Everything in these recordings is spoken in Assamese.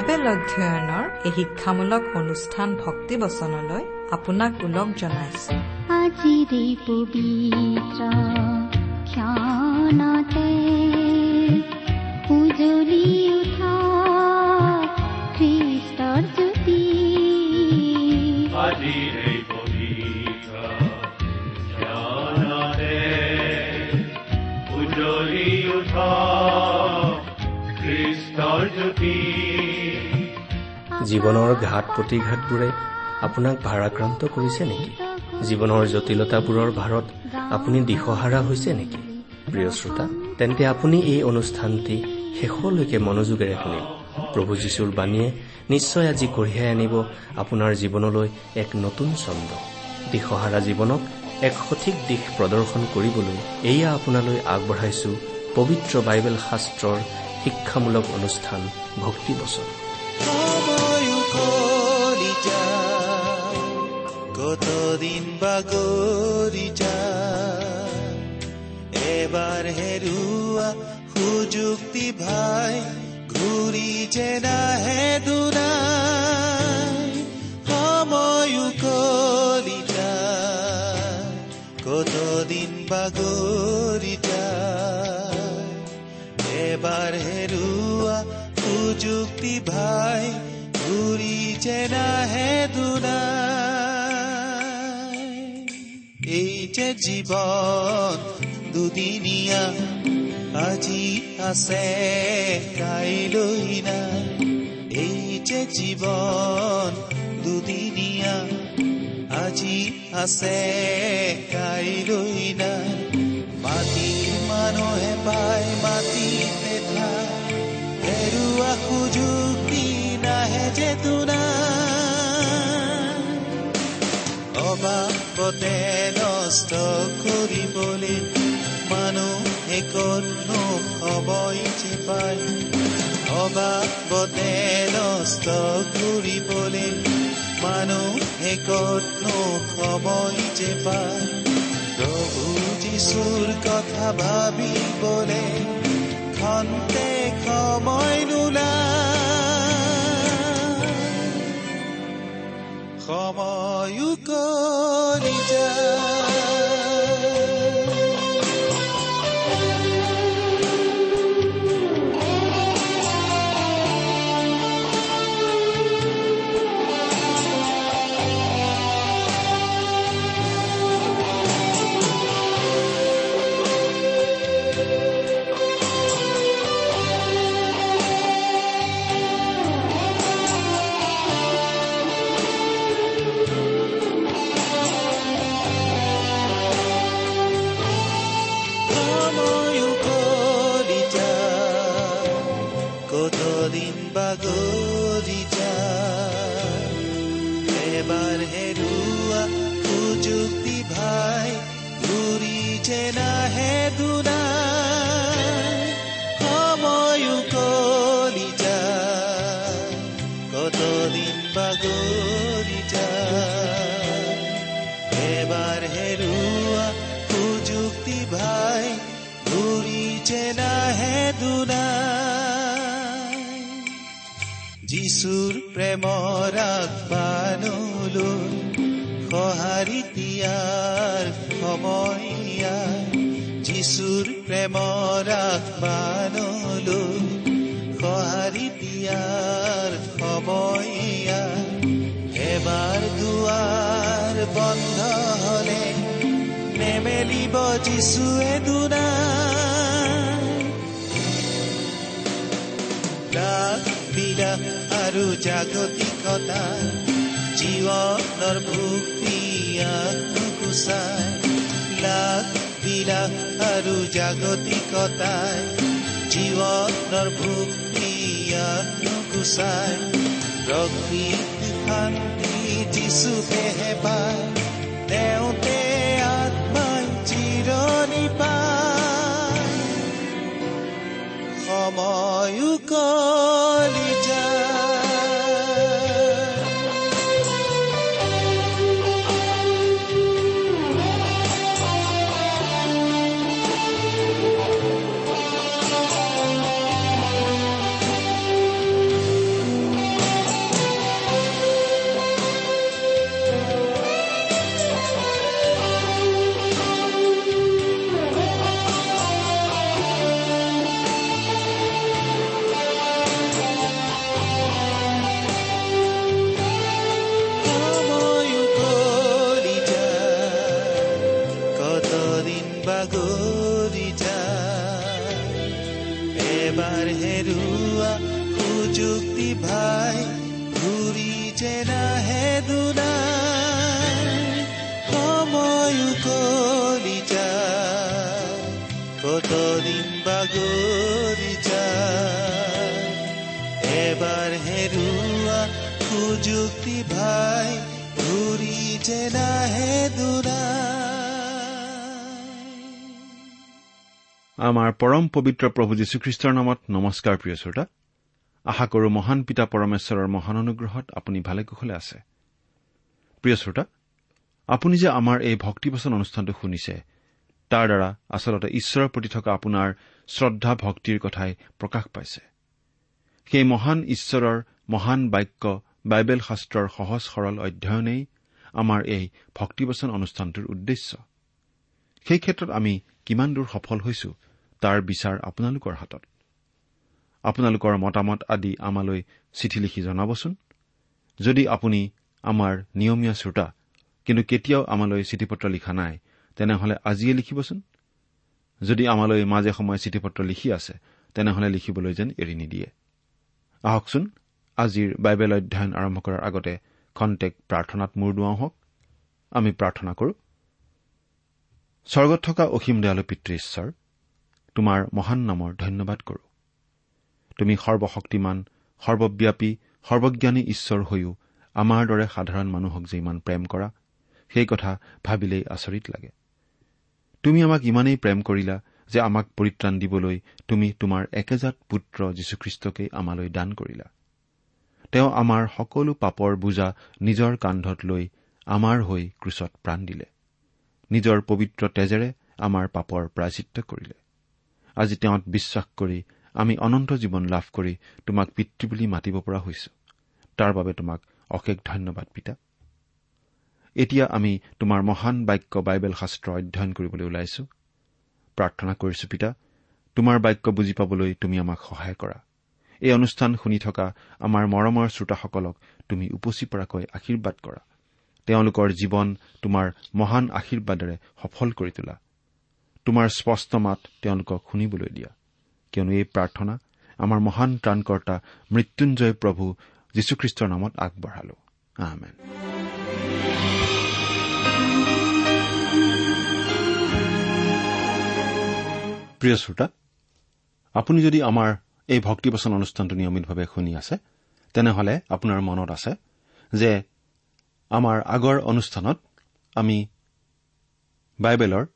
বাইবেল অধ্যয়নৰ এই শিক্ষামূলক অনুষ্ঠান ভক্তিবচনলৈ আপোনাক ওলগ জনাইছো। আজি জীৱনৰ ঘাট প্ৰতিঘাতবোৰে আপোনাক ভাৰাক্ৰান্ত কৰিছে নেকি? জীৱনৰ জটিলতাবোৰৰ ভাৰত আপুনি দিশহাৰা হৈছে নেকি? প্ৰিয় শ্ৰোতা তেন্তে আপুনি এই অনুষ্ঠানটি শেষলৈকে মনোযোগেৰে শুনিব। প্ৰভু যীশুৰ বাণীয়ে নিশ্চয় আজি কঢ়িয়াই আনিব আপোনাৰ জীৱনলৈ এক নতুন ছন্দ দিশহাৰা জীৱনক এক সঠিক দিশ প্ৰদৰ্শন কৰিবলৈ এয়া আপোনালৈ আগবঢ়াইছো পবিত্ৰ বাইবেল শাস্ত্ৰৰ শিক্ষামূলক অনুষ্ঠান ভক্তিবচন কতদিন বাগৰি যায় এবাৰ হেৰুৱা সুযুক্তি ভাই ঘূৰি যে নাহে দুনাই সময়ো কৰি যায় কতদিন বাগৰি যায় এবাৰ হেৰুৱা সুযুক্তি ভাই ঘূৰি যে নাহে দুনাই। এই যে জীৱন দুদিনীয়া আজি আছে কাইলৈ নাই। এই যে জীৱন দুদিনীয়া আজি আছে কাইলৈ নাই। মাটিৰ মানুহে পায় মাটিতে ঠাই হেৰুৱা সুযোগি নাহে যে তোমাৰ অবাবতে নষ্ট কৰিবলৈ মানুহে কতনো সময় যে পায় অবাবতে নষ্ট কৰিবলৈ মানুহে কতনো সময় যে পায় প্ৰভু যিচুৰ কথা ভাবিবলে খন্তে ঘূৰি যে নাহে দুনাই সময়ো কৰি যায় কতদিন বাগৰি যায়। এবাৰ হেৰুৱা সুযুক্তি ভাই ঘূৰি যে নাহে দুনাই। যিচুৰ প্ৰেমৰ আগবানলৈ সঁহাৰি দিয়াৰ সময় যিচুৰ প্ৰেমৰ আগবানলৈ সঁহাৰি দিয়াৰ সময় এবাৰ দুৱাৰ বন্ধ হলে নেমেলিব যিচুৱে দুনাই লাখ বিলাস আৰু জাগতিকতা জীৱনৰ ভুক্তি নুকুচাই লাখ বিলাস আৰু জাগতিকতাই জীৱনৰ ভুক্তি নুকুচাই প্ৰকৃতি শান্তি যিচুকেহে পায় তেওঁতে আত্মাই চিৰণি পায় সময়ো কলি পবিত্ৰ প্ৰভু যীশুখ্ৰীষ্টৰ নামত নমস্কাৰ প্ৰিয় শ্ৰোতা। আশা কৰো মহান পিতা পৰমেশ্বৰৰ মহান অনুগ্ৰহত আপুনি ভালে কুশলে আছে। প্ৰিয় শ্ৰোতা আপুনি যে আমাৰ এই ভক্তিবচন অনুষ্ঠানটো শুনিছে তাৰ দ্বাৰা আচলতে ঈশ্বৰৰ প্ৰতি থকা আপোনাৰ শ্ৰদ্ধা ভক্তিৰ কথাই প্ৰকাশ পাইছে। সেই মহান ঈশ্বৰৰ মহান বাক্য বাইবেল শাস্ত্ৰৰ সহজ সৰল অধ্যয়নেই আমাৰ এই ভক্তিবচন অনুষ্ঠানটোৰ উদ্দেশ্য। সেই ক্ষেত্ৰত আমি কিমান দূৰ সফল হৈছো তাৰ বিচাৰ আপোনালোকৰ হাতত। আপোনালোকৰ মতামত আদি আমালৈ চিঠি লিখি জনাবচোন। যদি আপুনি আমাৰ নিয়মীয়া শ্ৰোতা কিন্তু কেতিয়াও আমালৈ চিঠি পত্ৰ লিখা নাই তেনেহলে আজিয়ে লিখিবচোন। যদি আমালৈ মাজে সময়ে চিঠি পত্ৰ লিখি আছে তেনেহলে লিখিবলৈ যেন এৰি নিদিয়ে। আহকচোন আজিৰ বাইবেল অধ্যয়ন আৰম্ভ কৰাৰ আগতে খন্তেক প্ৰাৰ্থনাত মূৰ দুৱাওঁ হওক। আমি প্ৰাৰ্থনা কৰো। স্বৰ্গত থকা অসীম দয়ালু পিতৃ ঈশ্বৰ তোমাৰ মহান নামৰ ধন্যবাদ কৰো। তুমি সৰ্বশক্তিমান সৰ্বব্যাপী সৰ্বজ্ঞানী ঈশ্বৰ হৈও আমাৰ দৰে সাধাৰণ মানুহক যে ইমান প্ৰেম কৰা সেই কথা ভাবিলেই আচৰিত লাগে। তুমি আমাক ইমানেই প্ৰেম কৰিলা যে আমাক পৰিত্ৰাণ দিবলৈ তুমি তোমাৰ একেজাত পুত্ৰ যীশুখ্ৰীষ্টকেই আমালৈ দান কৰিলা। তেওঁ আমাৰ সকলো পাপৰ বোজা নিজৰ কান্ধত লৈ আমাৰ হৈ ক্ৰুচত প্ৰাণ দিলে। নিজৰ পবিত্ৰ তেজেৰে আমাৰ পাপৰ প্ৰায়চিত্ৰ কৰিলে। আজি তেওঁত বিশ্বাস কৰি আমি অনন্ত জীৱন লাভ কৰি তোমাক পিতৃ বুলি মাতিব পৰা হৈছো। তাৰ বাবে তোমাক অশেষ ধন্যবাদ পিতা। এতিয়া আমি তোমাৰ মহান বাক্য বাইবেল শাস্ত্ৰ অধ্যয়ন কৰিবলৈ ওলাইছো। প্ৰাৰ্থনা কৰিছো পিতা। তোমাৰ বাক্য বুজি পাবলৈ তুমি আমাক সহায় কৰা। এই অনুষ্ঠান শুনি থকা আমাৰ মৰমৰ শ্ৰোতাসকলক তুমি উপচি পৰাকৈ আশীৰ্বাদ কৰা। তেওঁলোকৰ জীৱন তোমাৰ মহান আশীৰ্বাদেৰে সফল কৰি তোলা। তোমাৰ স্পষ্ট মাত তেওঁলোকক শুনিবলৈ দিয়া। কিয়নো এই প্ৰাৰ্থনা আমাৰ মহান ত্ৰাণকৰ্তা মৃত্যুঞ্জয় প্ৰভু যীশুখ্ৰীষ্টৰ নামত আগবঢ়ালো। আমেন। প্ৰিয় শ্ৰোতা আপুনি যদি আমাৰ এই ভক্তিবচন অনুষ্ঠানটো নিয়মিতভাৱে শুনি আছে তেনেহলে আপোনাৰ মনত আছে যে আমাৰ আগৰ অনুষ্ঠানত আমি বাইবেলৰ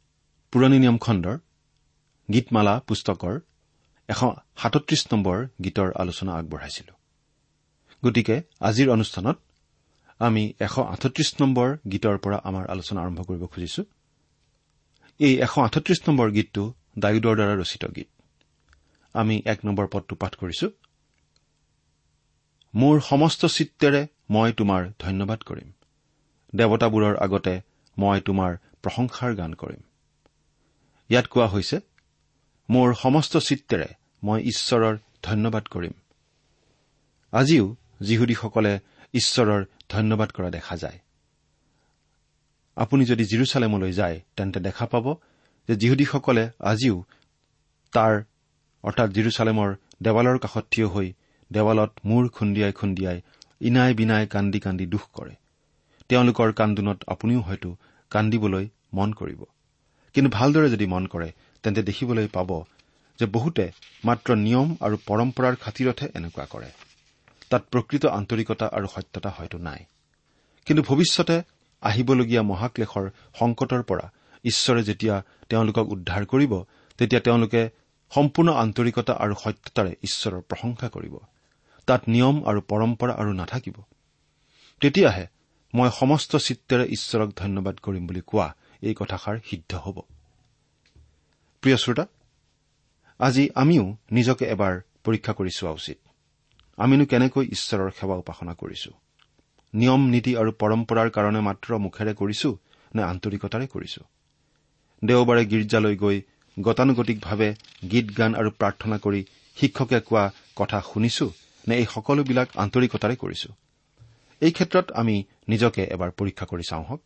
পুৰণি নিয়ম খণ্ডৰ গীতমালা পুস্তকৰ এশ সাতত্ৰিশ নম্বৰ গীতৰ আলোচনা আগবঢ়াইছিলো। গতিকে আজিৰ অনুষ্ঠানত আমি এশ আঠত্ৰিশ নম্বৰ গীতৰ পৰা আমাৰ আলোচনা আৰম্ভ কৰিব খুজিছো। এই এশ আঠত্ৰিশ নম্বৰ গীতটো ডায়ুদৰ দ্বাৰা ৰচিত গীত। আমি এক নম্বৰ পদটো পাঠ কৰিছো। মোৰ সমস্ত চিত্তেৰে মই তোমাৰ ধন্যবাদ কৰিম। দেৱতাবোৰৰ আগতে মই তোমাৰ প্ৰশংসাৰ গান কৰিম। ইয়াত কোৱা হৈছে মোৰ সমস্ত চিত্তেৰে মই ঈশ্বৰৰ ধন্যবাদ কৰিম। আজিও যিহুদীসকলে ঈশ্বৰৰ ধন্যবাদ কৰা দেখা যায়। আপুনি যদি জিৰচালেমলৈ যায় তেন্তে দেখা পাব যে যিহুদীসকলে আজিও তাৰ অৰ্থাৎ জিৰচালেমৰ দেৱালৰ কাষত থিয় হৈ দেৱালত মূৰ খুন্দিয়াই খুন্দিয়াই ইনাই বিনাই কান্দি কান্দি দুখ কৰে। তেওঁলোকৰ কান্দোনত আপুনিও হয়তো কান্দিবলৈ মন কৰিব। কিন্তু ভালদৰে যদি মন কৰে তেন্তে দেখিবলৈ পাব যে বহুতে মাত্ৰ নিয়ম আৰু পৰম্পৰাৰ খাতিৰতহে এনেকুৱা কৰে। তাত প্ৰকৃত আন্তৰিকতা আৰু সত্যতা হয়তো নাই। কিন্তু ভৱিষ্যতে আহিবলগীয়া মহাক্লেশৰ সংকটৰ পৰা ঈশ্বৰে যেতিয়া তেওঁলোকক উদ্ধাৰ কৰিব তেতিয়া তেওঁলোকে সম্পূৰ্ণ আন্তৰিকতা আৰু সত্যতাৰে ঈশ্বৰৰ প্ৰশংসা কৰিব। তাত নিয়ম আৰু পৰম্পৰা আৰু নাথাকিব। তেতিয়াহে মই সমস্ত চিত্তেৰে ঈশ্বৰক ধন্যবাদ কৰিম বুলি কোৱা এই কথাষাৰ সিদ্ধ হ'ব। প্ৰিয় শ্ৰোতা আজি আমিও নিজকে এবাৰ পৰীক্ষা কৰি চোৱা উচিত। আমিনো কেনেকৈ ঈশ্বৰৰ সেৱা উপাসনা কৰিছো? নিয়ম নীতি আৰু পৰম্পৰাৰ কাৰণে মাত্ৰ মুখেৰে কৰিছো নে আন্তৰিকতাৰে কৰিছো? দেওবাৰে গীৰ্জালৈ গৈ গতানুগতিকভাৱে গীত গান আৰু প্ৰাৰ্থনা কৰি শিক্ষকে কোৱা কথা শুনিছো নে এই সকলোবিলাক আন্তৰিকতাৰে কৰিছো? এই ক্ষেত্ৰত আমি নিজকে এবাৰ পৰীক্ষা কৰি চাওঁ হওক।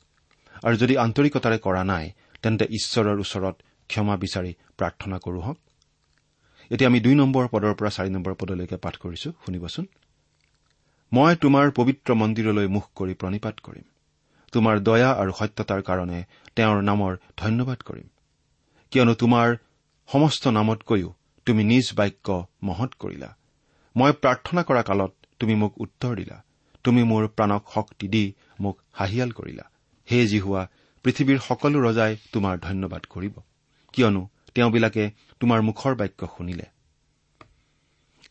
আৰু যদি আন্তৰিকতাৰে কৰা নাই তেন্তে ঈশ্বৰৰ ওচৰত ক্ষমা বিচাৰি প্ৰাৰ্থনা কৰো হওক। এতিয়া আমি দুই নম্বৰ পদৰ পৰা চাৰি নম্বৰ পদলৈকে পাঠ কৰিছো শুনিবচোন। মই তোমাৰ পবিত্ৰ মন্দিৰলৈ মুখ কৰি প্ৰণিপাত কৰিম। তোমাৰ দয়া আৰু সত্যতাৰ কাৰণে তেওঁৰ নামৰ ধন্যবাদ কৰিম। কিয়নো তোমাৰ সমস্ত নামতকৈও তুমি নিজ বাক্য মহৎ কৰিলা। মই প্ৰাৰ্থনা কৰা কালত তুমি মোক উত্তৰ দিলা। তুমি মোৰ প্ৰাণক শক্তি দি মোক হাঁহিয়াল কৰিলা। হে যি হোৱা পৃথিৱীৰ সকলো ৰজাই তোমাৰ ধন্যবাদ কৰিব। কিয়নো তেওঁবিলাকে তোমাৰ মুখৰ বাক্য শুনিলে।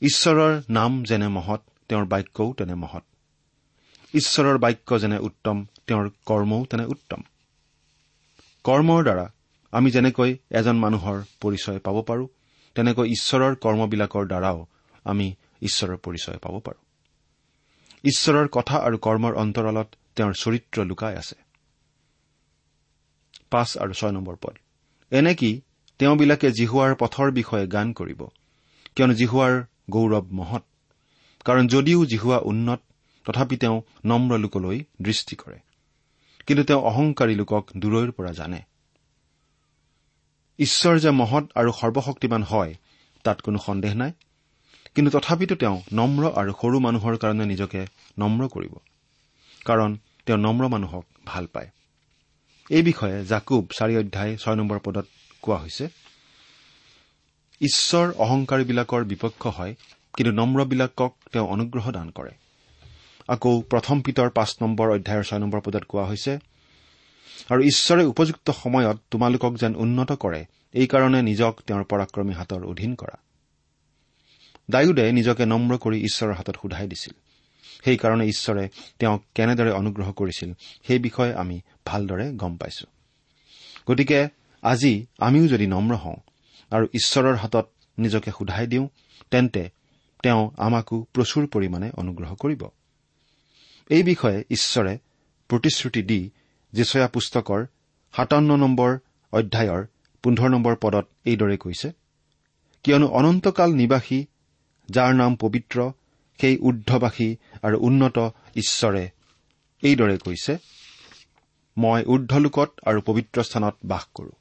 ঈশ্বৰৰ নাম যেনে মহৎ তেওঁৰ বাক্যও তেনে মহৎ। ঈশ্বৰৰ বাক্য যেনে উত্তম তেওঁৰ কৰ্মও তেনে উত্তম। কৰ্মৰ দ্বাৰা আমি যেনেকৈ এজন মানুহৰ পৰিচয় পাব পাৰো তেনেকৈ ঈশ্বৰৰ কৰ্মবিলাকৰ দ্বাৰাও আমি ঈশ্বৰৰ পৰিচয় পাব পাৰো। ঈশ্বৰৰ কথা আৰু কৰ্মৰ অন্তৰালত তেওঁৰ চৰিত্ৰ লুকাই আছে। পাঁচ আৰু ছয় নম্বৰ পদ। এনেকি তেওঁবিলাকে জিহুৱাৰ পথৰ বিষয়ে গান কৰিব কিয়নো জিহুৱাৰ গৌৰৱ মহৎ। কাৰণ যদিও জিহুৱা উন্নত তথাপি তেওঁ নম্ৰ লোকলৈ দৃষ্টি কৰে। কিন্তু তেওঁ অহংকাৰী লোকক দূৰৈৰ পৰা জানে। ঈশ্বৰ যে মহৎ আৰু সৰ্বশক্তিমান হয় তাত কোনো সন্দেহ নাই। কিন্তু তথাপিতো তেওঁ নম্ৰ আৰু সৰু মানুহৰ কাৰণে নিজকে নম্ৰ কৰিব। কাৰণ তেওঁ নম্ৰ মানুহক ভাল পায়। এই বিষয়ে জাকুব চাৰি অধ্যায় ছয় নম্বৰ পদত কোৱা হৈছে ঈশ্বৰ অহংকাৰীবিলাকৰ বিপক্ষ হয় কিন্তু নম্ৰবিলাকক তেওঁ অনুগ্ৰহ দান কৰে। আকৌ প্ৰথম পিতৰ পাঁচ নম্বৰ অধ্যায়ৰ ছয় নম্বৰ পদত কোৱা হৈছে আৰু ঈশ্বৰে উপযুক্ত সময়ত তোমালোকক যেন উন্নত কৰে এইকাৰণে নিজক তেওঁৰ পৰাক্ৰমী হাতৰ অধীন কৰা। ডায়ুদে নিজকে নম্ৰ কৰি ঈশ্বৰৰ হাতত সোধাই দিছিল। সেইকাৰণে ঈশ্বৰে তেওঁক কেনেদৰে অনুগ্ৰহ কৰিছিল সেই বিষয়ে আমি ভালদৰে গম পাইছো। গতিকে আজি আমিও যদি নম্ৰ হওঁ আৰু ঈশ্বৰৰ হাতত নিজকে সোধাই দিওঁ তেন্তে তেওঁ আমাকো প্ৰচুৰ পৰিমাণে অনুগ্ৰহ কৰিব। এই বিষয়ে ঈশ্বৰে প্ৰতিশ্ৰুতি দি জীচয়া পুস্তকৰ সাতাৱন্ন নম্বৰ অধ্যায়ৰ পোন্ধৰ নম্বৰ পদত এইদৰে কৈছে কিয়নো অনন্তকাল নিবাসী যাৰ নাম পবিত্ৰ সেই ঊৰ্ধবাসী আৰু উন্নত ঈশ্বৰে এইদৰে কৈছে মই ঊৰ্ধলোকত আৰু পবিত্ৰ স্থানত বাস কৰো।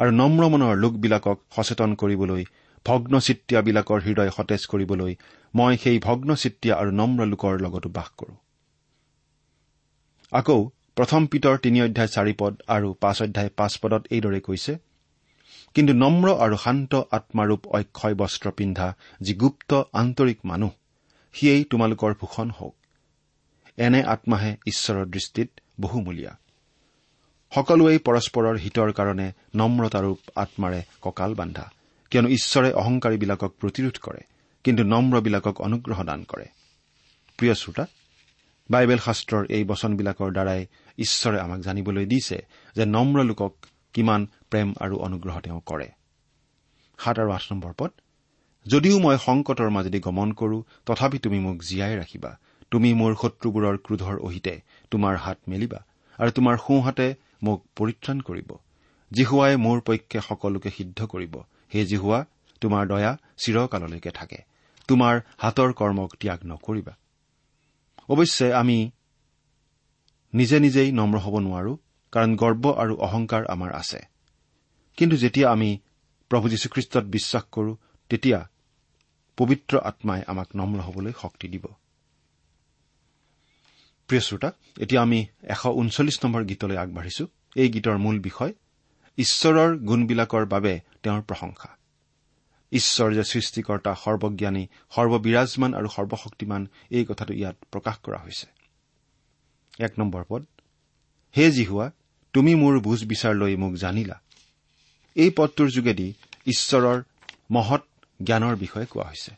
আৰু নম্ৰ মনৰ লোকবিলাকক সচেতন কৰিবলৈ ভগ্নচিত্ৰিয়াবিলাকৰ হৃদয় সতেজ কৰিবলৈ মই সেই ভগ্নচিত্ৰীয়া আৰু নম্ৰ লোকৰ লগতো বাস কৰো। আকৌ প্ৰথম পিতৰ তিনি অধ্যায় চাৰি পদ আৰু পাঁচ অধ্যায় পাঁচ পদত এইদৰে কৈছে কিন্তু নম্ৰ আৰু শান্ত আত্মাৰূপ অক্ষয় বস্ত্ৰ পিন্ধা যি গুপ্ত আন্তৰিক মানুহ সিয়েই তোমালোকৰ ভূষণ হওক। এনে আত্মাহে ঈশ্বৰৰ দৃষ্টিত বহুমূলীয়া। সকলোৱেই পৰস্পৰৰ হিতৰ কাৰণে নম্ৰতাৰূপ আত্মাৰে কঁকাল বান্ধা। কিয়নো ঈশ্বৰে অহংকাৰীবিলাকক প্ৰতিৰোধ কৰে কিন্তু নম্ৰবিলাকক অনুগ্ৰহ দান কৰে। প্ৰিয় শ্ৰোতা বাইবেল শাস্ত্ৰৰ এই বচনবিলাকৰ দ্বাৰাই ঈশ্বৰে আমাক জানিবলৈ দিছে যে নম্ৰ লোকক কিমান প্ৰেম আৰু অনুগ্ৰহ তেওঁ কৰে। সাত আৰু আঠ নম্বৰ পদ যদিও মই সংকটৰ মাজেদি গমন কৰো তথাপি তুমি মোক জীয়াই ৰাখিবা। তুমি মোৰ শত্ৰুবোৰৰ ক্ৰোধৰ অহিতে তোমাৰ হাত মেলিবা আৰু তোমাৰ সোঁহাতে মোক পৰিত্ৰাণ কৰিব। জিহুৱাই মোৰ পক্ষে সকলোকে সিদ্ধ কৰিব। হে জিহুৱা তোমাৰ দয়া চিৰকাললৈকে থাকে। তোমাৰ হাতৰ কৰ্মক ত্যাগ নকৰিবা। অৱশ্যে আমি নিজে নিজেই নম্ৰ হ'ব নোৱাৰো কাৰণ গৰ্ব আৰু অহংকাৰ আমাৰ আছে। কিন্তু যেতিয়া আমি প্ৰভু যীশুখ্ৰীষ্টত বিশ্বাস কৰো তেতিয়া পবিত্ৰ আত্মাই আমাক নম্ৰ হ'বলৈ শক্তি দিব। প্ৰিয় শ্ৰোতা এতিয়া আমি এশ ঊনচল্লিছ নম্বৰ গীতলৈ আগবাঢ়িছো। এই গীতৰ মূল বিষয় ঈশ্বৰৰ গুণবিলাকৰ বাবে তেওঁৰ প্ৰশংসা। ঈশ্বৰ যে সৃষ্টিকৰ্তা সৰ্বজ্ঞানী সৰ্ববিৰাজমান আৰু সৰ্বশক্তিমান এই কথাটো ইয়াত প্ৰকাশ কৰা হৈছে। এক নম্বৰ পদ হে জিহুৱা তুমি মোৰ বুজ বিচাৰ লৈ মোক জানিলা। এই পদটোৰ যোগেদি ঈশ্বৰৰ মহৎ জ্ঞানৰ বিষয়ে কোৱা হৈছে।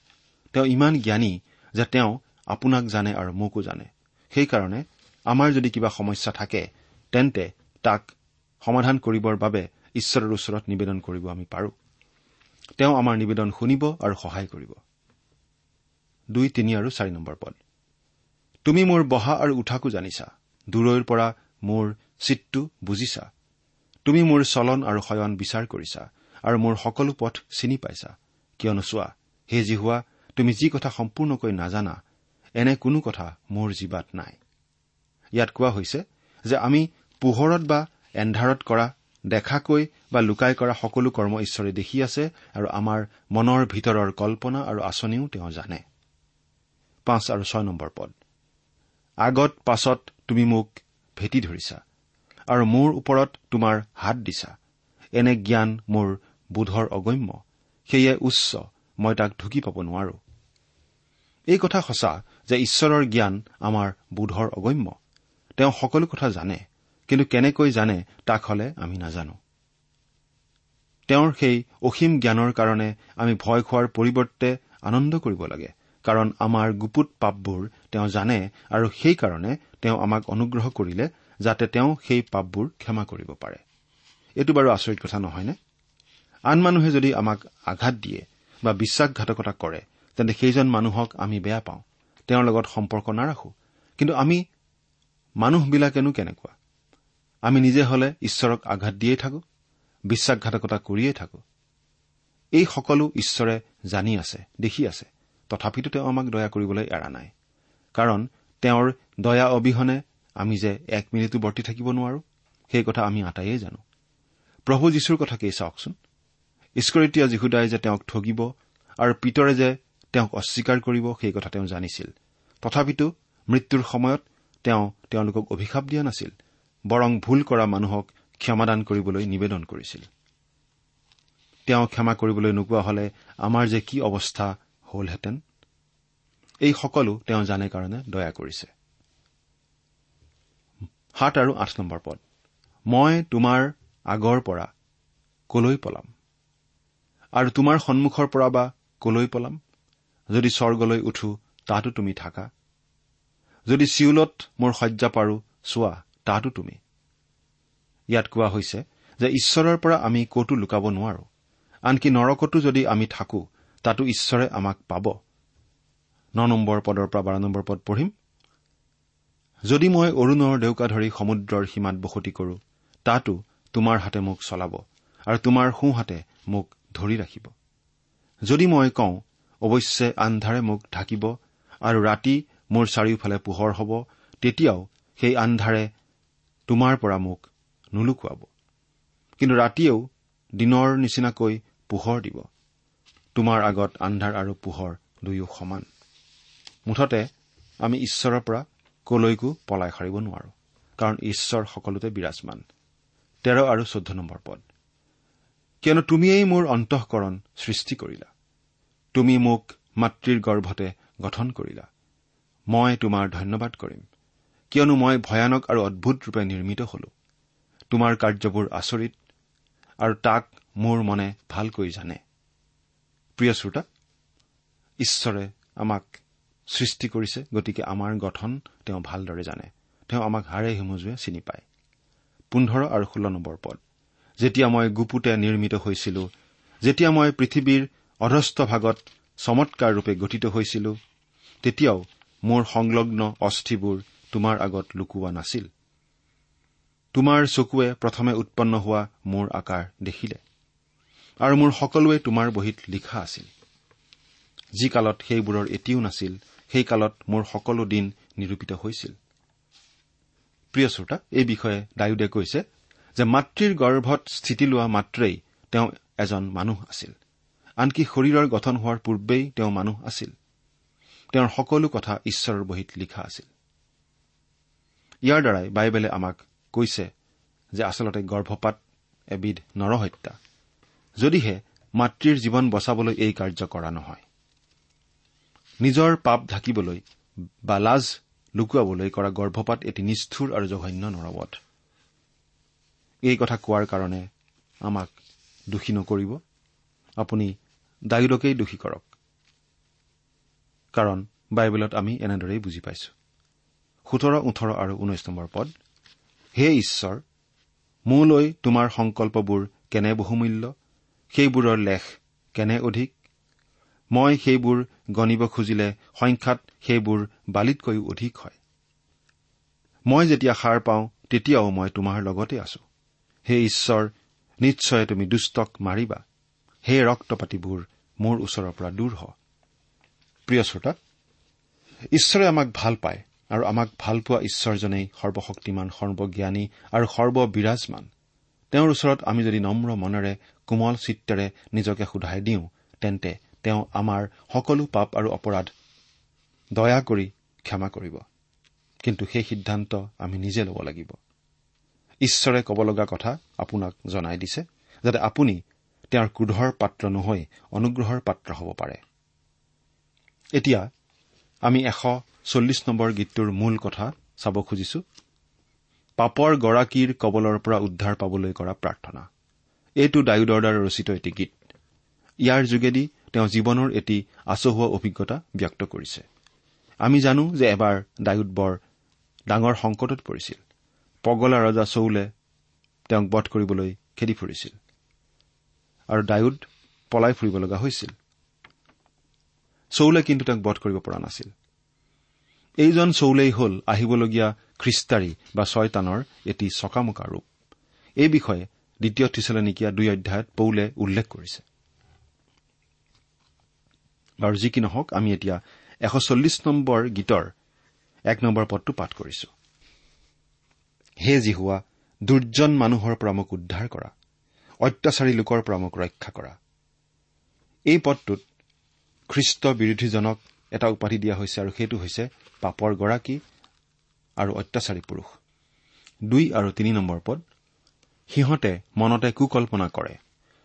তেওঁ ইমান জ্ঞানী যে তেওঁ আপোনাক জানে আৰু মোকো জানে। সেইকাৰণে আমাৰ যদি কিবা সমস্যা থাকে তেন্তে তাক সমাধান কৰিবৰ বাবে ঈশ্বৰৰ ওচৰত নিবেদন কৰিব আমি পাৰো। তেওঁ আমাৰ নিবেদন শুনিব আৰু সহায় কৰিব। দুই তিনি আৰু চাৰি নম্বৰ পদ। তুমি মোৰ বহা আৰু উঠাকো জানিছা দূৰৈৰ পৰা মোৰ চিটটো বুজিছা। তুমি মোৰ চলন আৰু শয়ন বিচাৰ কৰিছা আৰু মোৰ সকলো পথ চিনি পাইছা। কিয়নো চোৱা হে যি হোৱা তুমি যি কথা সম্পূৰ্ণকৈ নাজানা এনে কোনো কথা মোৰ জীৱাত নাই। ইয়াত কোৱা হৈছে যে আমি পোহৰত বা এন্ধাৰত কৰা দেখাকৈ বা লুকাই কৰা সকলো কৰ্ম ঈশ্বৰে দেখি আছে আৰু আমাৰ মনৰ ভিতৰৰ কল্পনা আৰু আঁচনিও তেওঁ জানে। পাঁচ আৰু ছয় নম্বৰ পদ। আগত পাছত তুমি মোক ভেটি ধৰিছা আৰু মোৰ ওপৰত তোমাৰ হাত দিছা। এনে জ্ঞান মোৰ বোধৰ অগম্য। সেয়ে উচ্চ মই তাক ঢুকি পাব নোৱাৰো। এই কথা সঁচা যে ঈশ্বৰৰ জ্ঞান আমাৰ বোধৰ অগম্য। তেওঁ সকলো কথা জানে কিন্তু কেনেকৈ জানে তাক হলে আমি নাজানো। তেওঁৰ সেই অসীম জ্ঞানৰ কাৰণে আমি ভয় খোৱাৰ পৰিৱৰ্তে আনন্দ কৰিব লাগে কাৰণ আমাৰ গুপুত পাপবোৰ তেওঁ জানে আৰু সেইকাৰণে তেওঁ আমাক অনুগ্ৰহ কৰিলে যাতে তেওঁ সেই পাপবোৰ ক্ষমা কৰিব পাৰে। এইটো বাৰু আচৰিত কথা নহয়নে? আন মানুহে যদি আমাক আঘাত দিয়ে বা বিশ্বাসঘাতকতা কৰে তেন্তে সেইজন মানুহক আমি বেয়া পাওঁ। তেওঁৰ লগত সম্পৰ্ক নাৰাখো। কিন্তু আমি মানুহবিলাকেনো কেনেকুৱা? আমি নিজে হলে ঈশ্বৰক আঘাত দিয়েই থাকো বিশ্বাসঘাতকতা কৰিয়েই থাকো। এই সকলো ঈশ্বৰে জানি আছে দেখি আছে। তথাপিতো তেওঁ আমাক দয়া কৰিবলৈ এৰা নাই। কাৰণ তেওঁৰ দয়া অবিহনে আমি যে এক মিনিটো বৰ্তি থাকিব নোৱাৰো সেই কথা আমি আটাইয়ে জানো। প্ৰভু যীশুৰ কথাকেই চাওকচোন? ঈশ্বৰীতীয়া যীশুদাই যে তেওঁক ঠগিব আৰু পিতৰে যে তেওঁক অস্বীকাৰ কৰিব সেই কথা তেওঁ জানিছিল। তথাপিতো মৃত্যুৰ সময়ত তেওঁ তেওঁলোকক অভিশাপ দিয়া নাছিল বৰং ভুল কৰা মানুহক ক্ষমাদান কৰিবলৈ নিবেদন কৰিছিল। তেওঁ ক্ষমা কৰিবলৈ নোকোৱা হলে আমাৰ যে কি অৱস্থা হলহেঁতেন এই সকলো তেওঁ জানে কাৰণে দয়া কৰিছে। সাত আৰু আঠ নম্বৰ পদ। মই তোমাৰ আগৰ পৰা কলৈ পলাম? আৰু তোমাৰ সন্মুখৰ পৰা বা কলৈ পলাম? যদি স্বৰ্গলৈ উঠো তাতো তুমি থাকা। যদি চিউলত মোৰ শয্যা পাৰো চোৱা তাতো তুমি। ইয়াত কোৱা হৈছে যে ঈশ্বৰৰ পৰা আমি কতো লুকাব নোৱাৰো। আনকি নৰকতো যদি আমি থাকো তাতো ঈশ্বৰে আমাক পাব। ন নম্বৰ পদৰ পৰা বাৰ নম্বৰ পদ পঢ়িম। যদি মই অৰুণৰ ডেউকা ধৰি সমুদ্ৰৰ সীমাত বসতি কৰো তাতো তোমাৰ হাতে মোক চলাব আৰু তোমাৰ সোঁহাতে মোক ধৰি ৰাখিব। যদি মই কওঁ অৱশ্যে আন্ধাৰে মোক ঢাকিব আৰু ৰাতি মোৰ চাৰিওফালে পোহৰ হ'ব তেতিয়াও সেই আন্ধাৰে তোমাৰ পৰা মোক নুলুকুৱাব। কিন্তু ৰাতিয়েও দিনৰ নিচিনাকৈ পোহৰ দিব। তোমাৰ আগত আন্ধাৰ আৰু পোহৰ দুয়ো সমান। মুঠতে আমি ঈশ্বৰৰ পৰা কলৈকো পলাই সাৰিব নোৱাৰো কাৰণ ঈশ্বৰ সকলোতে বিৰাজমান। তেৰ আৰু চৈধ্য নম্বৰ পদ। কিয়নো তুমিয়েই মোৰ অন্তঃকৰণ সৃষ্টি কৰিলা। তুমি মোক মাতৃৰ গৰ্ভতে গঠন কৰিলা। মই তোমাৰ ধন্যবাদ কৰিম। কিয়নো মই ভয়ানক আৰু অদ্ভুত ৰূপে নিৰ্মিত হলো। তোমাৰ কাৰ্যবোৰ আচৰিত আৰু তাক মোৰ মনে ভালকৈ জানে। প্ৰিয় শ্ৰোতা ঈশ্বৰে আমাক সৃষ্টি কৰিছে গতিকে আমাৰ গঠন তেওঁ ভালদৰে জানে। তেওঁ আমাক হাড়ে হিমজুৱে চিনি পায়। পোন্ধৰ আৰু ষোল্ল নম্বৰ পদ। যেতিয়া মই গুপুতে নিৰ্মিত হৈছিলো যেতিয়া মই পৃথিৱীৰ অধস্থ ভাগত চমৎকাৰ ৰূপে গঠিত হৈছিলো তেতিয়াও মোৰ সংলগ্ন অস্থিবোৰ তোমাৰ আগত লুকুওৱা নাছিল। তোমাৰ চকুৱে প্ৰথমে উৎপন্ন হোৱা মোৰ আকাৰ দেখিলে আৰু মোৰ সকলোৱে তোমাৰ বহীত লিখা আছিল। যি কালত সেইবোৰৰ এটিও নাছিল সেই কালত মোৰ সকলো দিন নিৰূপিত হৈছিল। প্ৰিয় শ্ৰোতা এই বিষয়ে ডায়ুদে কৈছে যে মাতৃৰ গৰ্ভত স্থিতি লোৱা মাত্ৰেই তেওঁ এজন মানুহ আছিল। আনকি শৰীৰৰ গঠন হোৱাৰ পূৰ্বেই তেওঁ মানুহ আছিল। তেওঁৰ সকলো কথা ঈশ্বৰৰ বহীত লিখা আছিল। ইয়াৰ দ্বাৰাই বাইবেলে আমাক কৈছে যে আচলতে গৰ্ভপাত এবিধ নৰহত্যা যদিহে মাতৃৰ জীৱন বচাবলৈ এই কাৰ্য কৰা নহয়। নিজৰ পাপ ঢাকিবলৈ বা লাজ লুকুৱাবলৈ কৰা গৰ্ভপাত এটি নিষ্ঠুৰ আৰু জঘন্য নৰবধ। এই কথা কোৱাৰ কাৰণে আমাক দোষী নকৰিব। আপুনি ডায়ুদকেই দোষী কৰক। কাৰণ বাইবেলত আমি এনেদৰেই বুজি পাইছো। সোতৰ ওঠৰ আৰু ঊনৈশ নম্বৰ পদ হে ঈশ্বৰ মোলৈ তোমাৰ সংকল্পবোৰ কেনে বহুমূল্য? সেইবোৰৰ লেখ কেনে অধিক? মই সেইবোৰ গণিব খুজিলে সংখ্যাত সেইবোৰ বালিতকৈও অধিক হয়। মই যেতিয়া সাৰ পাওঁ তেতিয়াও মই তোমাৰ লগতে আছো। হে ঈশ্বৰ নিশ্চয় তুমি দুষ্টক মাৰিবা। সেই ৰক্তপাতিবোৰ মোৰ ওচৰৰ পৰা দূৰ হ। প্ৰিয় শ্ৰোতা ঈশ্বৰে আমাক ভাল পায় আৰু আমাক ভালপোৱা ঈশ্বৰজনেই সৰ্বশক্তিমান সৰ্বজ্ঞানী আৰু সৰ্ববিৰাজমান। তেওঁৰ ওচৰত আমি যদি নম্ৰ মনেৰে কোমল চিত্তেৰে নিজকে সোধাই দিওঁ তেন্তে তেওঁ আমাৰ সকলো পাপ আৰু অপৰাধ দয়া কৰি ক্ষমা কৰিব। কিন্তু সেই সিদ্ধান্ত আমি নিজে ল'ব লাগিব। ঈশ্বৰে ক'ব লগা কথা আপোনাক জনাই দিছে যাতে আপুনি তেওঁৰ ক্ৰোধৰ পাত্ৰ নহৈ অনুগ্ৰহৰ পাত্ৰ হ'ব পাৰে। এতিয়া আমি এশ চল্লিছ নম্বৰ গীতটোৰ মূল কথা চাব খুজিছো। পাপৰ গৰাকীৰ কবলৰ পৰা উদ্ধাৰ পাবলৈ কৰা প্ৰাৰ্থনা। এইটো ডায়ুদৰ দ্বাৰা ৰচিত এটি গীত। ইয়াৰ যোগেদি তেওঁ জীৱনৰ এটি আচহুৱা অভিজ্ঞতা ব্যক্ত কৰিছে। আমি জানো যে এবাৰ ডায়ুদ বৰ ডাঙৰ সংকটত পৰিছিল। পগলা ৰজা চৌলে তেওঁক বধ কৰিবলৈ খেদি ফুৰিছিল। আৰু ডায়ুদ পলাই ফুৰিব লগা হৈছিল। চৌলে কিন্তু তেওঁক বধ কৰিব পৰা নাছিল। এইজন চৌলেই হ'ল আহিবলগীয়া খ্ৰীষ্টাৰী বা ছয়তানৰ এটি চকামকা ৰূপ। এই বিষয়ে দ্বিতীয় থিচলেনিকীয়া দুই অধ্যায়ত পৌলে উল্লেখ কৰিছে। বাৰু যি কি নহওক আমি এতিয়া এশ চল্লিছ নম্বৰ গীতৰ এক নম্বৰ পদটো পাঠ কৰিছো। হে জিহুৱা দুৰ্জন মানুহৰ পৰা মোক উদ্ধাৰ কৰা। অত্যাচাৰী লোকৰ পৰা মোক ৰক্ষা কৰা। এই পদটোত খ্ৰীষ্ট বিৰোধীজনক এটা উপাধি দিয়া হৈছে আৰু সেইটো হৈছে পাপৰ গৰাকী আৰু অত্যাচাৰী পুৰুষ। দুই আৰু তিনি নম্বৰ পদ সিহঁতে মনতে কুকল্পনা কৰে।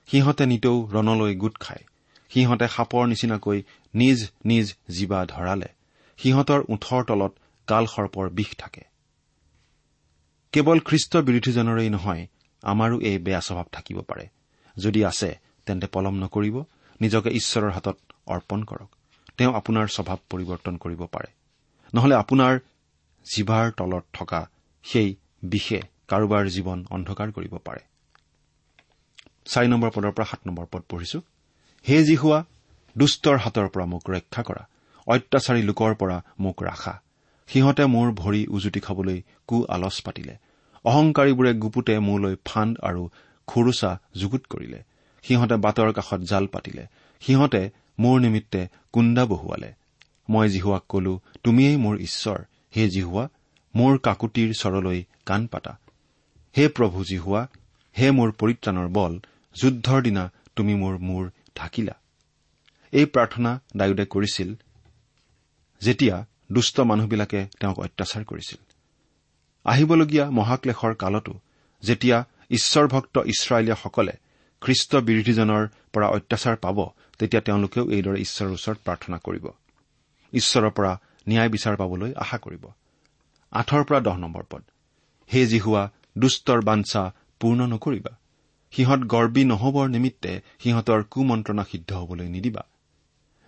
সিহঁতে নিতৌ ৰণলৈ গোট খায়। সিহঁতে সাপৰ নিচিনাকৈ নিজ নিজ জীৱা ধৰালে। সিহঁতৰ ওঠৰ তলত কাল সৰ্পৰ বিষ থাকে। কেৱল খ্ৰীষ্ট বিৰোধীজনৰেই নহয় আমাৰো এই বেয়া স্বভাৱ থাকিব পাৰে। যদি আছে তেন্তে পলম নকৰিব নিজকে ঈশ্বৰৰ হাতত অৰ্পণ কৰক। তেওঁ আপোনাৰ স্বভাৱ পৰিৱৰ্তন কৰিব পাৰে। নহলে আপোনাৰ জিভাৰ তলত থকা সেই বিষে কাৰোবাৰ জীৱন অন্ধকাৰ কৰিব পাৰে। চাৰি নম্বৰ পদৰ পৰা সাত নম্বৰ পদ পঢ়িছো। হে যি হোৱা দুষ্টৰ হাতৰ পৰা মোক ৰক্ষা কৰা। অত্যাচাৰী লোকৰ পৰা মোক ৰাখা। সিহঁতে মোৰ ভৰি উজুতি খাবলৈ কু আলচ পাতিলে। অহংকাৰীবোৰে গুপুতে মোলৈ ফাণ্ড আৰু খুৰুচা যুগুত কৰিলে। সিহঁতে বাটৰ কাষত জাল পাতিলে। সিহঁতে মোৰ নিমিত্তে কুন্দা বহুৱালে। মই জিহুৱাক কলো তুমিয়েই মোৰ ঈশ্বৰ। হে জিহুৱা মোৰ কাকুতিৰ চৰলৈ কাণ পাতা। হে প্ৰভু জিহুৱা হে মোৰ পৰিত্ৰাণৰ বল যুদ্ধৰ দিনা তুমি মোৰ মূৰ ঢাকিলা। এই প্ৰাৰ্থনা ডায়ুদে কৰিছিল। যেতিয়া দুষ্ট মানুহবিলাকে তেওঁক অত্যাচাৰ কৰিছিল। আহিবলগীয়া মহাক্লেশৰ কালতো যেতিয়া ঈশ্বৰভক্ত ইছৰাইলীয়াসকলে খ্ৰীষ্ট বিৰোধীজনৰ পৰা অত্যাচাৰ পাব তেতিয়া তেওঁলোকেও এইদৰে ঈশ্বৰৰ ওচৰত প্ৰাৰ্থনা কৰিব। ঈশ্বৰৰ পৰা ন্যায় বিচাৰ পাবলৈ আশা কৰিব। আঠৰ পৰা দহ নম্বৰ পদ। হে জিহুৱা দুষ্টৰ বাঞ্ছা পূৰ্ণ নকৰিবা। সিহঁত গৰ্বী নহবৰ নিমিত্তে সিহঁতৰ কুমন্ত্ৰণা সিদ্ধ হবলৈ নিদিবা।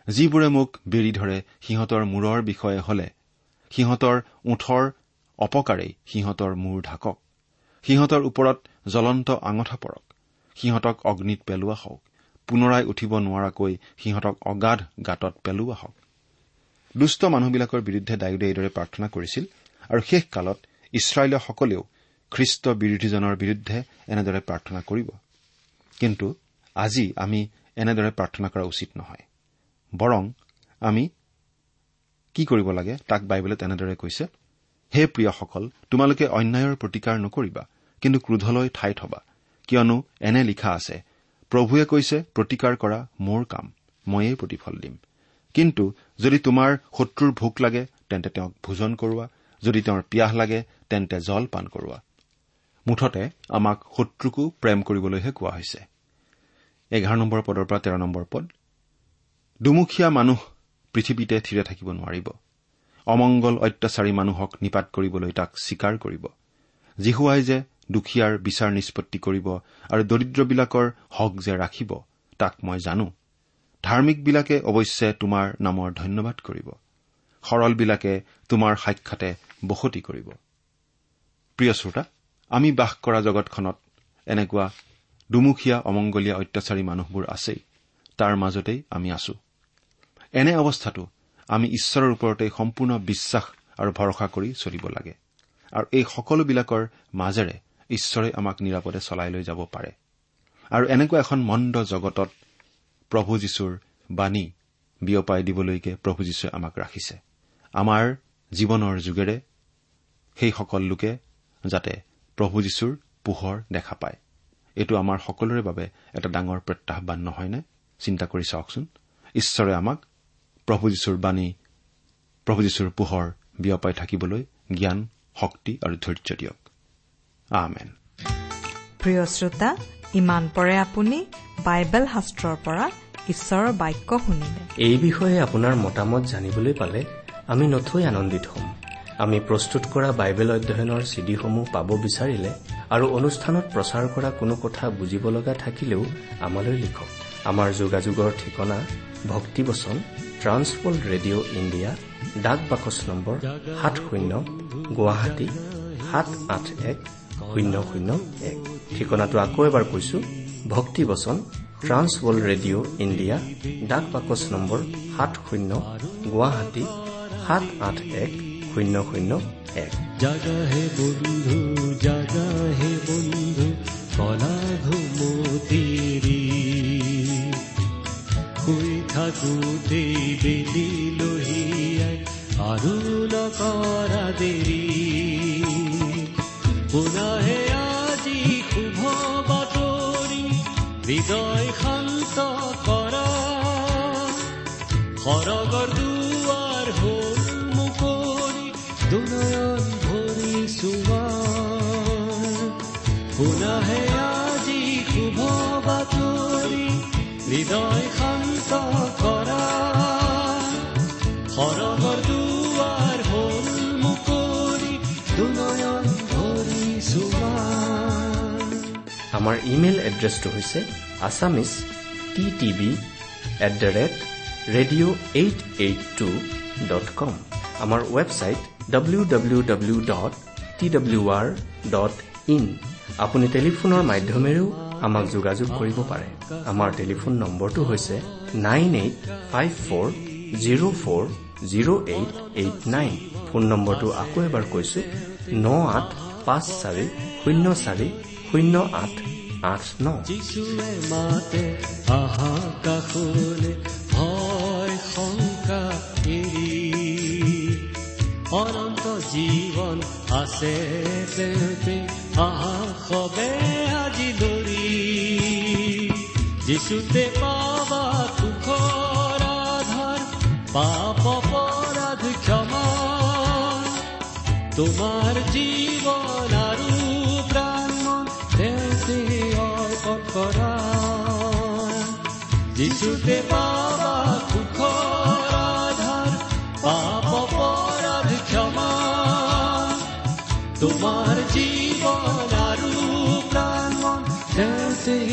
যিবোৰে মোক বেৰি ধৰে সিহঁতৰ মূৰৰ বিষয়ে হলে সিহঁতৰ ওঠৰ অপকাৰেই সিহঁতৰ মূৰ ঢাকক। সিহঁতৰ ওপৰত জ্বলন্ত আঙঠা পৰক। সিহঁতক অগ্নিত পেলোৱা হওক। পুনৰাই উঠিব নোৱাৰাকৈ সিহঁতক অগাধ গাঁতত পেলোৱা হওক। দুষ্ট মানুহবিলাকৰ বিৰুদ্ধে ডায়ুদে এইদৰে প্ৰাৰ্থনা কৰিছিল আৰু শেষ কালত ইছৰাইলীয়সকলেও খ্ৰীষ্ট বিৰোধীজনৰ বিৰুদ্ধে এনেদৰে প্ৰাৰ্থনা কৰিব। কিন্তু আজি আমি এনেদৰে প্ৰাৰ্থনা কৰা উচিত নহয়। বৰং আমি কি কৰিব লাগে তাক বাইবেলত এনেদৰে কৈছে? হে প্ৰিয়সকল তোমালোকে অন্যায়ৰ প্ৰতিকাৰ নকৰিবা কিন্তু ক্ৰোধলৈ ঠাই থবা কিয়নো এনে লিখা আছে প্ৰভুৱে কৈছে প্ৰতিকাৰ কৰা মোৰ কাম ময়েই প্ৰতিফল দিম। কিন্তু যদি তোমাৰ শত্ৰুৰ ভোক লাগে তেন্তে তেওঁক ভোজন কৰোৱা। যদি তেওঁৰ পিয়াহ লাগে তেন্তে জল পান কৰোৱা। মুঠতে আমাক শত্ৰুকো প্ৰেম কৰিবলৈহে কোৱা হৈছে। এঘাৰ নম্বৰ পদৰ পৰা তেৰ নম্বৰ পদ দুমুখীয়া মানুহ পৃথিৱীতে থিৰে থাকিব নোৱাৰিব। অমংগল অত্যাচাৰী মানুহক নিপাত কৰিবলৈ তাক স্বীকাৰ কৰিব। জিহুৱাই যে দুখীয়াৰ বিচাৰ নিষ্পত্তি কৰিব আৰু দৰিদ্ৰবিলাকৰ হক যে ৰাখিব তাক মই জানো। ধাৰ্মিকবিলাকে অৱশ্যে তোমাৰ নামৰ ধন্যবাদ কৰিব। সৰলবিলাকে তোমাৰ সাক্ষাতে বসতি কৰিব। প্ৰিয় শ্ৰোতা আমি বাস কৰা জগতখনত এনেকুৱা দুমুখীয়া অমংগলীয়া অত্যাচাৰী মানুহবোৰ আছেই। তাৰ মাজতেই আমি আছো। এনে অৱস্থাতো আমি ঈশ্বৰৰ ওপৰতে সম্পূৰ্ণ বিশ্বাস আৰু ভৰসা কৰি চলিব লাগে। আৰু এই সকলোবিলাকৰ মাজেৰে ঈশ্বৰে আমাক নিৰাপদে চলাই লৈ যাব পাৰে। আৰু এনেকুৱা এখন মন্দ জগতত প্ৰভু যীশুৰ বাণী বিয়পাই দিবলৈকে প্ৰভু যীশুৱে আমাক ৰাখিছে। আমাৰ জীৱনৰ যোগেৰে সেইসকল লোকে যাতে প্ৰভু যীশুৰ পোহৰ দেখা পায়। এইটো আমাৰ সকলোৰে বাবে এটা ডাঙৰ প্ৰত্যাহ্বান নহয়নে? চিন্তা কৰি চাওকচোন। ঈশ্বৰে আমাক প্ৰভু যীশুৰ বাণী প্ৰভু যীশুৰ পোহৰ বিয়পাই থাকিবলৈ জ্ঞান শক্তি আৰু ধৈৰ্য দিয়ক। আমেন। প্ৰিয় শ্ৰোতা ইমান পৰে আপুনি বাইবেল শাস্ত্ৰৰ পৰা ঈশ্বৰৰ বাক্য শুনিলে। এই বিষয়ে আপোনাৰ মতামত জানিবলৈ পালে আমি নথৈ আনন্দিত হ'ম। আমি প্ৰস্তুত কৰা বাইবেল অধ্যয়নৰ চিডিসমূহ পাব বিচাৰিলে আৰু অনুষ্ঠানত প্ৰচাৰ কৰা কোনো কথা বুজিব লগা থাকিলেও আমালৈ লিখক। আমাৰ যোগাযোগৰ ঠিকনা ভক্তিবচন ট্ৰান্সৱৰ্ল্ড ৰেডিঅ' ইণ্ডিয়া ডাক বাকচ নম্বৰ সাত শূন্য গুৱাহাটী সাত আঠ এক শূন্য শূন্য এক। ঠিকনাটো আকৌ এবাৰ কৈছো ভক্তিবচন ট্ৰান্সৱৰ্ল্ড ৰেডিঅ' ইণ্ডিয়া ডাক বাকচ নম্বৰ সাত শূন্য গুৱাহাটী সাত আঠ এক শূন্য শূন্য এক। জাগা হে বন্ধু জাগা হে বন্ধু কলা ঘুমতিৰি শুই বেলি লহিয়াই আৰু নকৰা দেৰি পুনাহে আজি শুভ বাতৰি হৃদয় শান্ত কৰা। সৰগৰ দুৱাৰ হ'ল মুকলি দুনয়ন ভৰি চুমাৰ আমাৰ ইমেইল এড্ৰেছটো হৈছে Assamese T TV at the rate radio' eight eight two dot com. আমাৰ website W W W dot T W R dot in. আপুনি টেলিফোনৰ মাধ্যমেৰেও আমাক যোগাযোগ কৰিব পাৰে। আমাৰ টেলিফোন নম্বৰটো হৈছে nine eight five four zero' four zero' eight eight nine. Phone নম্বৰটো আকৌ এবাৰ কৈছো ন আঠ পাঁচ চাৰি শূন্য চাৰি শূন্য আঠ আঠ ন। অনন্ত জীৱন আছে আহা সবে আজি যিচুতে পাবা সুখৰ আধাৰ পাপ অপৰাধ ক্ষমা। তোমাৰ জীৱন আৰু প্ৰাণ তেওঁতে অৰ্পণ কৰা। যিচুতে পাবা সুখৰ আধাৰ পাপ অপৰাধ ক্ষমা। তোমাৰ জীৱন আৰু প্ৰাণ তেওঁতে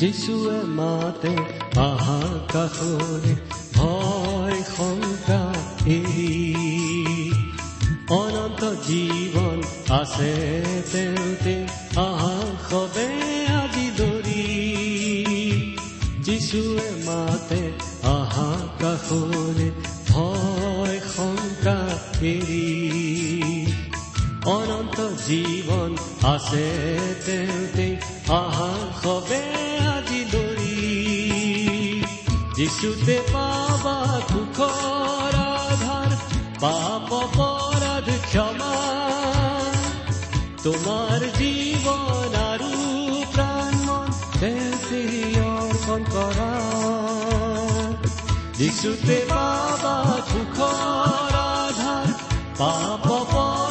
যিচুৱে মাতে আহা কাষৰে ভয় শংকা এৰি অনন্ত জীৱন আছে তেওঁতে আহা সবে আজি ধৰি যিচুৱে মাতে আহা কাষৰে ভয় শংকা এৰি অনন্ত জীৱন আছে তেওঁতে যিচুতে পাবা সুখৰ আধাৰ পাপ অপৰাধ ক্ষমা। তোমাৰ জীৱন আৰু প্ৰাণ অৰ্পণ কৰা। যিচুতে পাবা সুখৰ আধাৰ পাপ অপৰাধ